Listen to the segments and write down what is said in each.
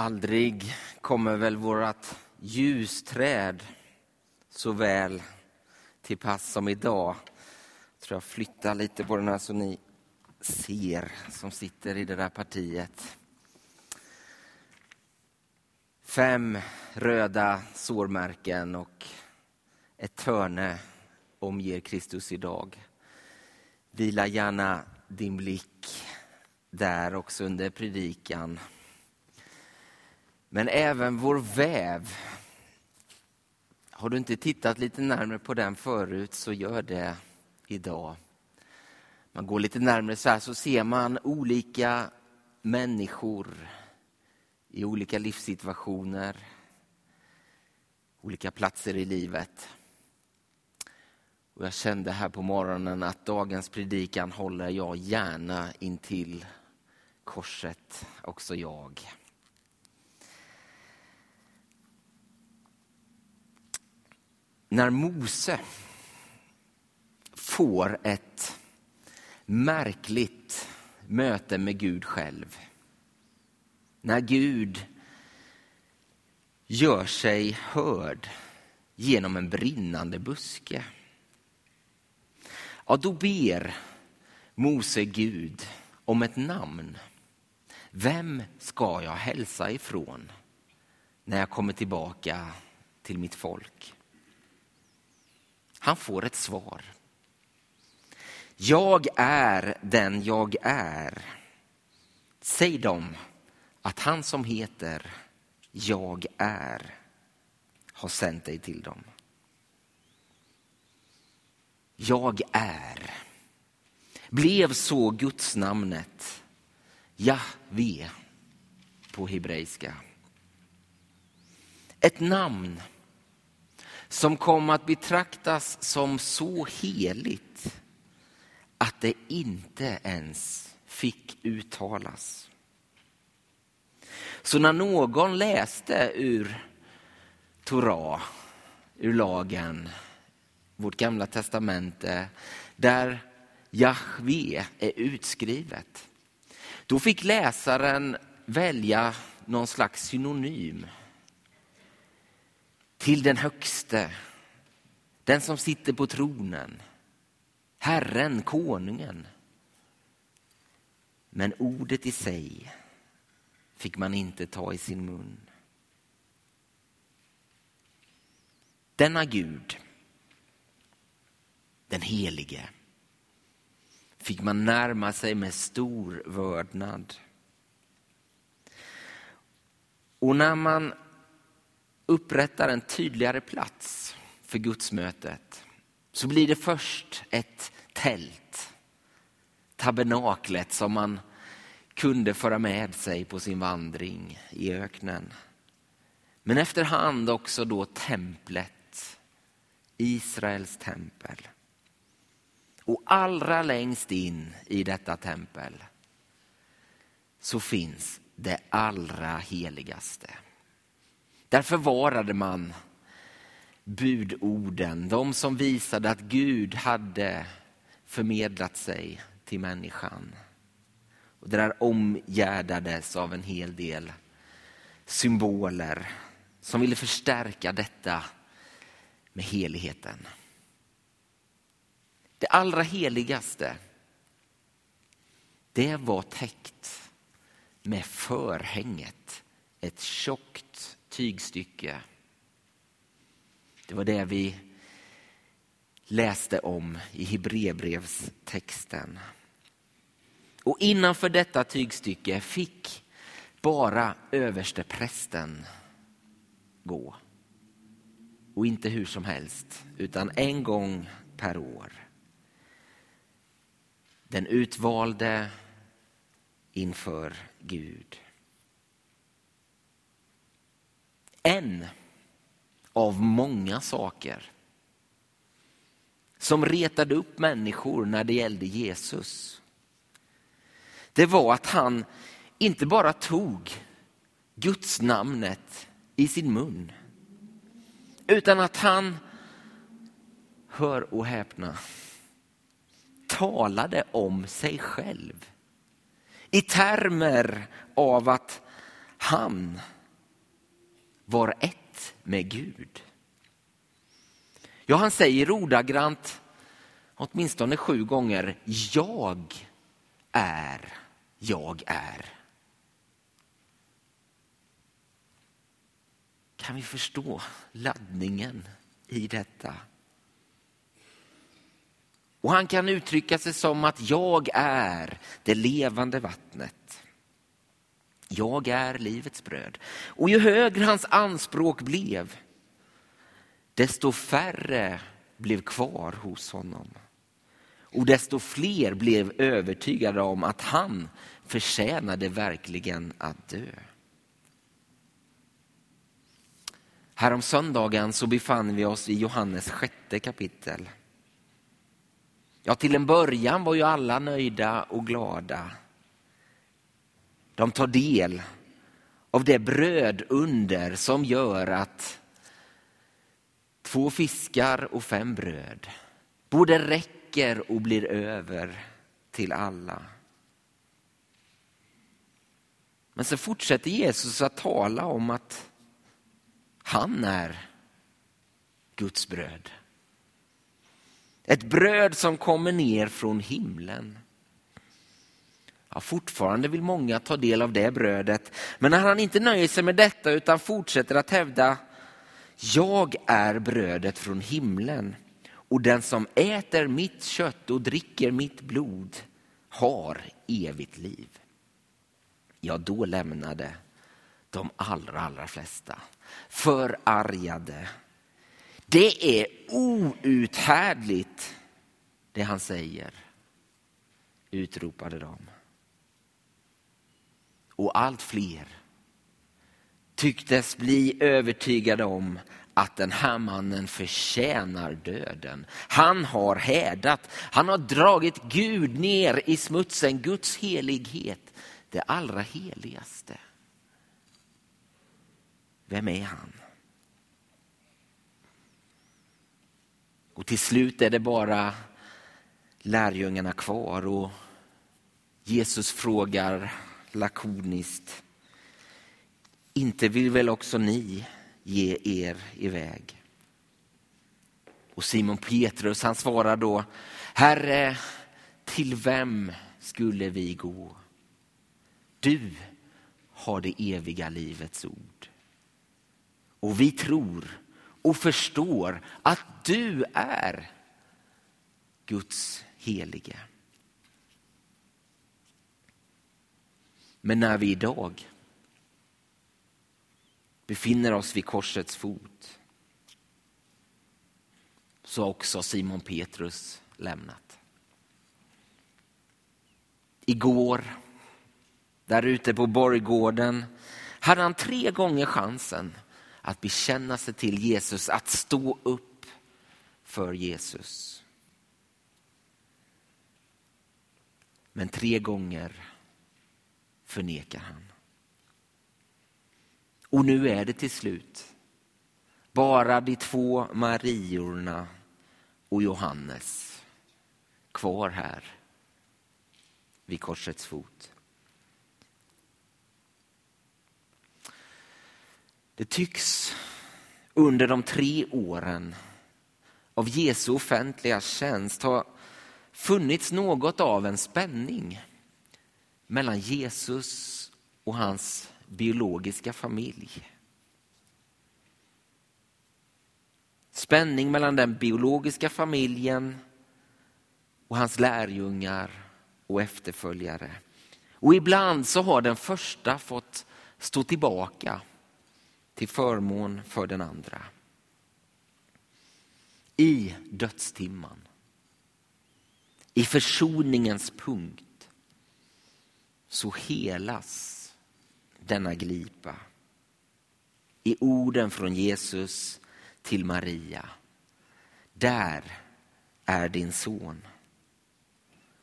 Aldrig kommer väl vårt ljusträd så väl till pass som idag. Jag tror jag flyttar lite på den här så ni ser som sitter i det där partiet. Fem röda sårmärken och ett törne omger Kristus idag. Vila gärna din blick där också under predikan. Men även vår väv. Har du inte tittat lite närmare på den förut så gör det idag. Man går lite närmare så här så ser man olika människor i olika livssituationer, olika platser i livet. Och jag kände här på morgonen att dagens predikan håller jag gärna intill korset, också jag. När Mose får ett märkligt möte med Gud själv. När Gud gör sig hörd genom en brinnande buske. Ja, då ber Mose Gud om ett namn. Vem ska jag hälsa ifrån när jag kommer tillbaka till mitt folk? Han får ett svar. Jag är den jag är. Säg dem att han som heter Jag är har sänt dig till dem. Jag är blev så Guds namnet Jahve på hebreiska. Ett namn som kom att betraktas som så heligt att det inte ens fick uttalas. Så när någon läste ur Torah, ur lagen, vårt gamla testamente, där Jahve är utskrivet, då fick läsaren välja någon slags synonym till den högste, den som sitter på tronen, Herren, konungen. Men ordet i sig fick man inte ta i sin mun. Denna Gud, den helige, fick man närma sig med stor vördnad. Och när man upprättar en tydligare plats för gudsmötet så blir det först ett tält, tabernaklet som man kunde föra med sig på sin vandring i öknen. Men efterhand också då templet, Israels tempel. Och allra längst in i detta tempel så finns det allra heligaste. Där förvarade man budorden, de som visade att Gud hade förmedlat sig till människan. Och det där omgärdades av en hel del symboler som ville förstärka detta med heligheten. Det allra heligaste, det var täckt med förhänget, ett tjockt tygstycke. Det var det vi läste om i Hebreerbrevstexten. Och innanför detta tygstycke fick bara överste prästen gå. Och inte hur som helst, utan en gång per år. Den utvalde inför Gud. En av många saker som retade upp människor när det gällde Jesus. Det var att han inte bara tog Guds namnet i sin mun, utan att han, hör och häpna, talade om sig själv i termer av att han var ett med Gud. Ja, han säger ordagrant åtminstone sju gånger, jag är, jag är. Kan vi förstå laddningen i detta? Och han kan uttrycka sig som att jag är det levande vattnet. Jag är livets bröd. Och ju högre hans anspråk blev, desto färre blev kvar hos honom. Och desto fler blev övertygade om att han förtjänade verkligen att dö. Härom söndagen så befann vi oss i Johannes sjätte kapitel. Ja, till en början var ju alla nöjda och glada. De tar del av det brödunder som gör att två fiskar och fem bröd både räcker och blir över till alla. Men så fortsätter Jesus att tala om att han är Guds bröd. Ett bröd som kommer ner från himlen. Ja, fortfarande vill många ta del av det brödet, men när han inte nöjer sig med detta utan fortsätter att hävda jag är brödet från himlen och den som äter mitt kött och dricker mitt blod har evigt liv. Ja, då lämnade de allra, allra flesta förargade det är outhärdligt det han säger, utropade de. Och allt fler tycktes bli övertygade om att den här mannen förtjänar döden. Han har hädat, han har dragit Gud ner i smutsen, Guds helighet, det allra heligaste. Vem är han? Och till slut är det bara lärjungarna kvar och Jesus frågar lakoniskt, inte vill väl också ni ge er iväg? Och Simon Petrus han svarar då, Herre, till vem skulle vi gå? Du har det eviga livets ord. Och vi tror och förstår att du är Guds helige. Men när vi idag befinner oss vid korsets fot så har också Simon Petrus lämnat. Igår, där ute på borggården, hade han tre gånger chansen att bekänna sig till Jesus, att stå upp för Jesus. Men tre gånger förnekar han. Och nu är det till slut bara de två Mariorna och Johannes kvar här vid korsets fot. Det tycks under de tre åren av Jesu offentliga tjänst ha funnits något av en spänning mellan Jesus och hans biologiska familj. Spänning mellan den biologiska familjen och hans lärjungar och efterföljare. Och ibland så har den första fått stå tillbaka till förmån för den andra. I dödstimman, i försoningens punkt, så helas denna glipa. I orden från Jesus till Maria. Där är din son.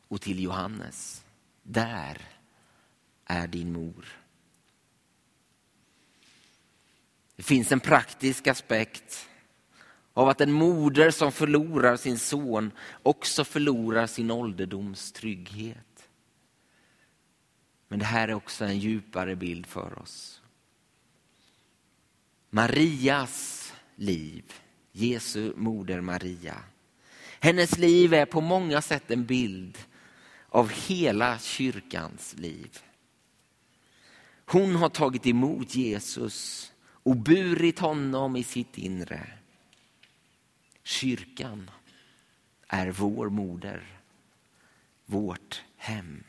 Och till Johannes. Där är din mor. Det finns en praktisk aspekt av att en moder som förlorar sin son också förlorar sin ålderdoms trygghet. Men det här är också en djupare bild för oss. Marias liv, Jesu moder Maria. Hennes liv är på många sätt en bild av hela kyrkans liv. Hon har tagit emot Jesus och burit honom i sitt inre. Kyrkan är vår moder, vårt hem.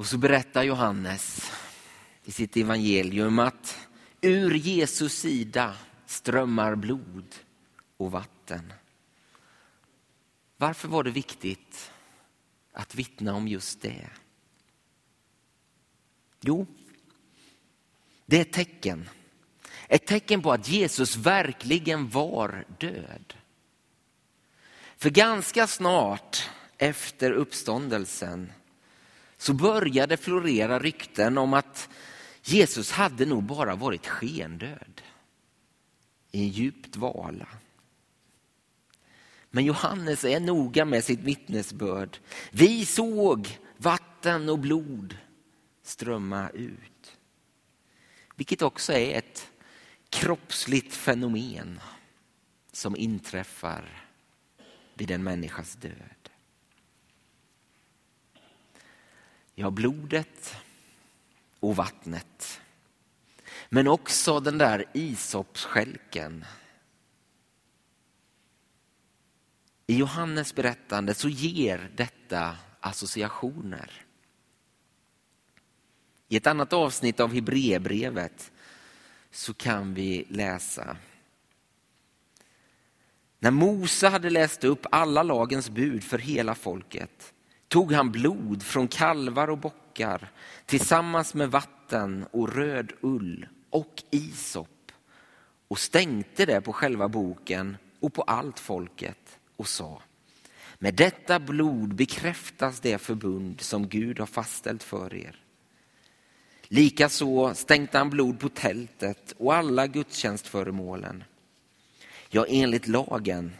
Och så berättar Johannes i sitt evangelium att ur Jesus sida strömmar blod och vatten. Varför var det viktigt att vittna om just det? Jo, det är ett tecken. Ett tecken på att Jesus verkligen var död. För ganska snart efter uppståndelsen så började florera rykten om att Jesus hade nog bara varit skendöd i en djup dvala. Men Johannes är noga med sitt vittnesbörd. Vi såg vatten och blod strömma ut. Vilket också är ett kroppsligt fenomen som inträffar vid en människas död. Ja, blodet och vattnet. Men också den där isopsskälken. I Johannes berättande så ger detta associationer. I ett annat avsnitt av Hebreerbrevet så kan vi läsa. När Mose hade läst upp alla lagens bud för hela folket tog han blod från kalvar och bockar tillsammans med vatten och röd ull och isop och stänkte det på själva boken och på allt folket och sa med detta blod bekräftas det förbund som Gud har fastställt för er. Likaså stänkte han blod på tältet och alla gudstjänstföremålen. Ja, enligt lagen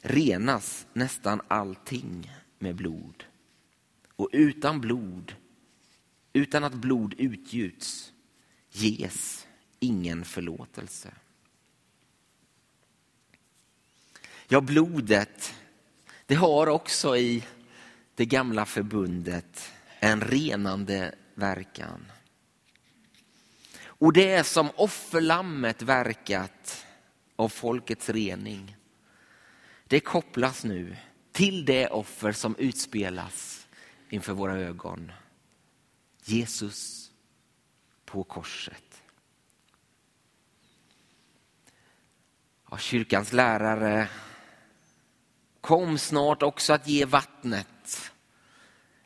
renas nästan allting med blod. Och utan blod, utan att blod utgjuts, ges ingen förlåtelse. Ja, blodet, det har också i det gamla förbundet en renande verkan. Och det är som offerlammet verkat av folkets rening. Det kopplas nu till det offer som utspelas inför våra ögon. Jesus på korset. Ja, kyrkans lärare kom snart också att ge vattnet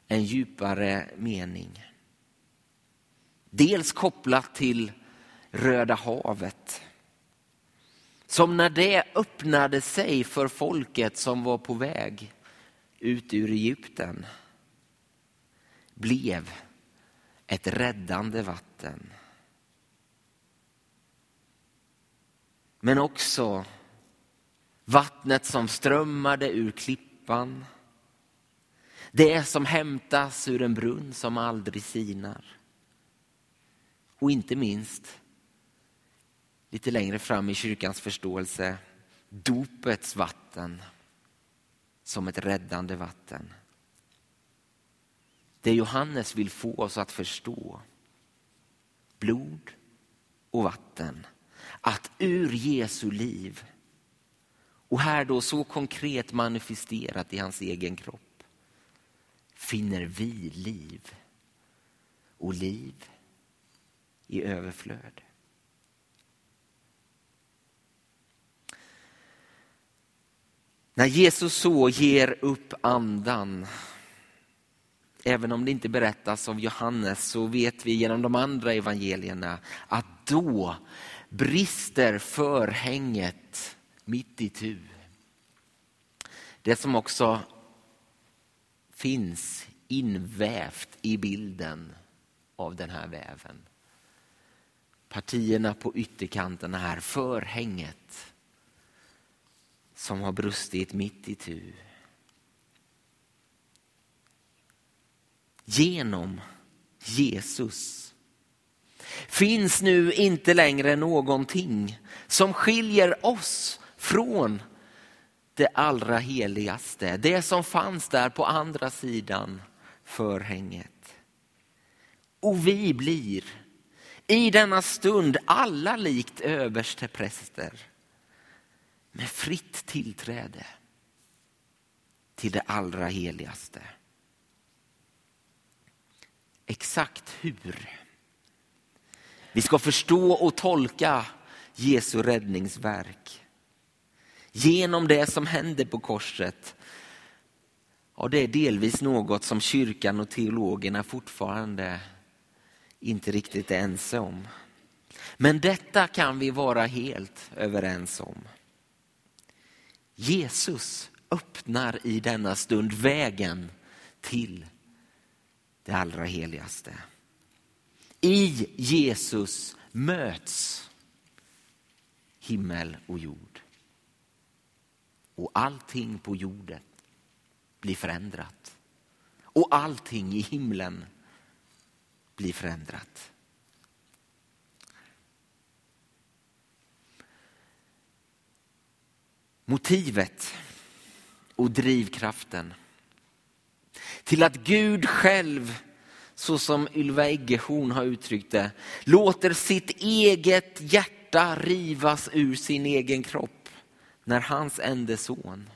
en djupare mening. Dels kopplat till Röda havet. Som när det öppnade sig för folket som var på väg ut ur Egypten blev ett räddande vatten. Men också vattnet som strömmade ur klippan. Det som hämtas ur en brunn som aldrig sinar. Och inte minst, lite längre fram i kyrkans förståelse, dopets vatten som ett räddande vatten. Det Johannes vill få oss att förstå, blod och vatten, att ur Jesu liv, och här då så konkret manifesterat i hans egen kropp, finner vi liv. Och liv i överflöd. När Jesus så ger upp andan, även om det inte berättas av Johannes, så vet vi genom de andra evangelierna att då brister förhänget mitt i tu. Det som också finns invävt i bilden av den här väven partierna på ytterkanterna här, förhänget som har brustit mitt i tu. Genom Jesus. Finns nu inte längre någonting som skiljer oss från det allra heligaste, det som fanns där på andra sidan förhänget. Och vi blir i denna stund alla likt överste präster med fritt tillträde till det allra heligaste. Exakt hur? Vi ska förstå och tolka Jesu räddningsverk. Genom det som händer på korset. Ja, det är delvis något som kyrkan och teologerna fortfarande inte riktigt är ense om. Men detta kan vi vara helt överens om. Jesus öppnar i denna stund vägen till det allra heligaste. I Jesus möts himmel och jord. Och allting på jorden blir förändrat. Och allting i himlen blir förändrat. Motivet och drivkraften till att Gud själv, så som Ylva Eggehorn har uttryckt det, låter sitt eget hjärta rivas ur sin egen kropp när hans enda son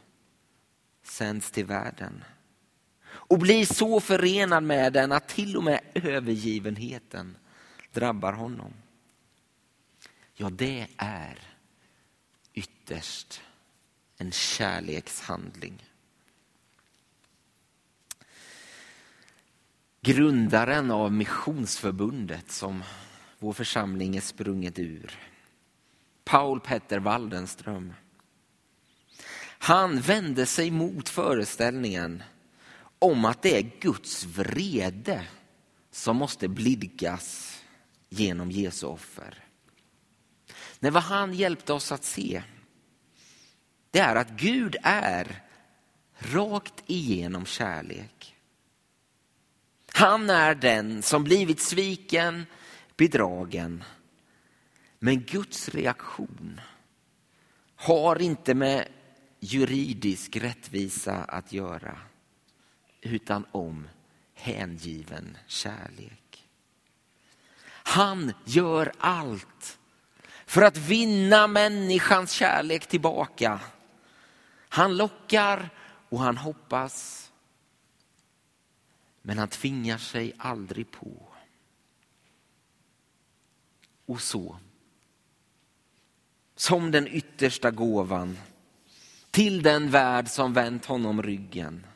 sänds till världen och blir så förenad med den att till och med övergivenheten drabbar honom. Ja, det är ytterst en kärlekshandling. Grundaren av missionsförbundet som vår församling är sprunget ur. Paul Petter Waldenström. Han vände sig mot föreställningen om att det är Guds vrede som måste blidgas genom Jesu offer. Nej, vad han hjälpte oss att se det är att Gud är rakt igenom kärlek. Han är den som blivit sviken, bedragen. Men Guds reaktion har inte med juridisk rättvisa att göra utan om hängiven kärlek. Han gör allt för att vinna människans kärlek tillbaka. Han lockar och han hoppas. Men han tvingar sig aldrig på. Och så, som den yttersta gåvan till den värld som vänt honom ryggen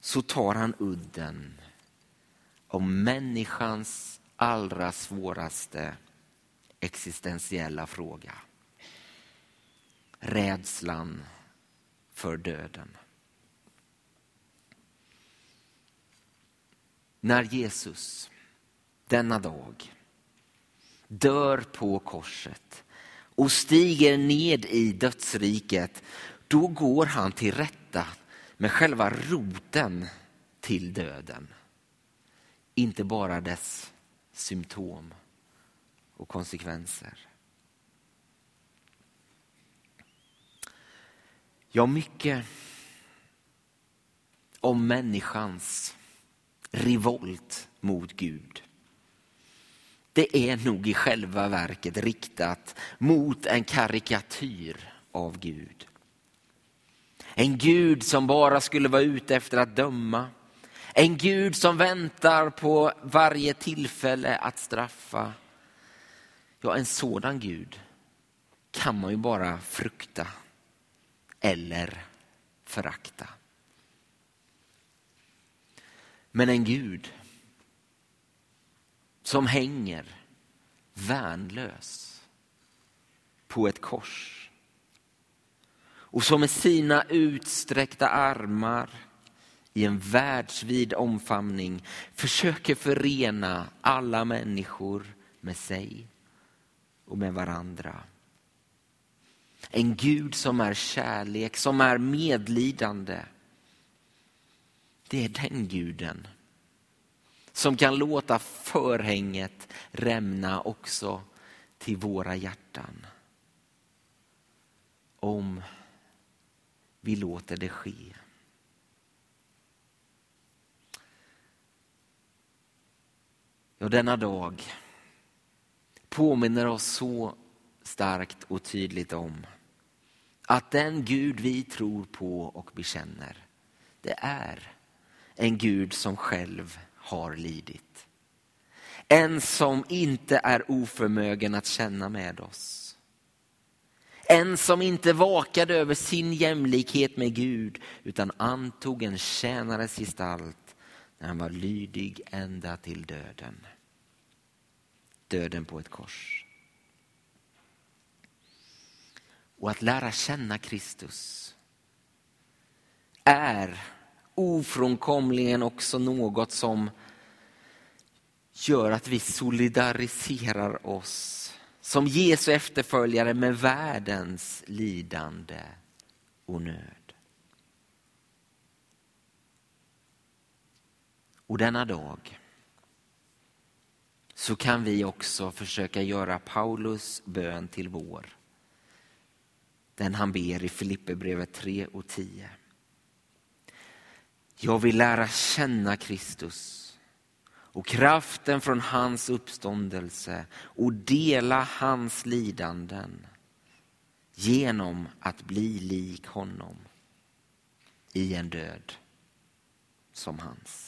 så tar han udden av människans allra svåraste existentiella fråga. Rädslan för döden. När Jesus denna dag dör på korset och stiger ned i dödsriket, då går han till rätta med själva roten till döden. Inte bara dess symptom och konsekvenser. Ja, mycket om människans revolt mot Gud. Det är nog i själva verket riktat mot en karikatyr av Gud. En Gud som bara skulle vara ute efter att döma. En Gud som väntar på varje tillfälle att straffa. Ja, en sådan Gud kan man ju bara frukta eller förakta. Men en Gud som hänger värnlös på ett kors och som med sina utsträckta armar i en världsvid omfamning försöker förena alla människor med sig och med varandra. En Gud som är kärlek, som är medlidande. Det är den guden som kan låta förhänget rämna också till våra hjärtan. Om vi låter det ske. Ja, denna dag påminner oss så starkt och tydligt om att den Gud vi tror på och bekänner, det är en Gud som själv har lidit. En som inte är oförmögen att känna med oss. En som inte vakade över sin jämlikhet med Gud utan antog en tjänares gestalt när han var lydig ända till döden. Döden på ett kors. Och att lära känna Kristus är ofrånkomligen också något som gör att vi solidariserar oss som Jesu efterföljare med världens lidande och nöd. Och denna dag så kan vi också försöka göra Paulus bön till vår. Den han ber i Filipperbrevet 3 och 10. Jag vill lära känna Kristus och kraften från hans uppståndelse och dela hans lidanden genom att bli lik honom i en död som hans.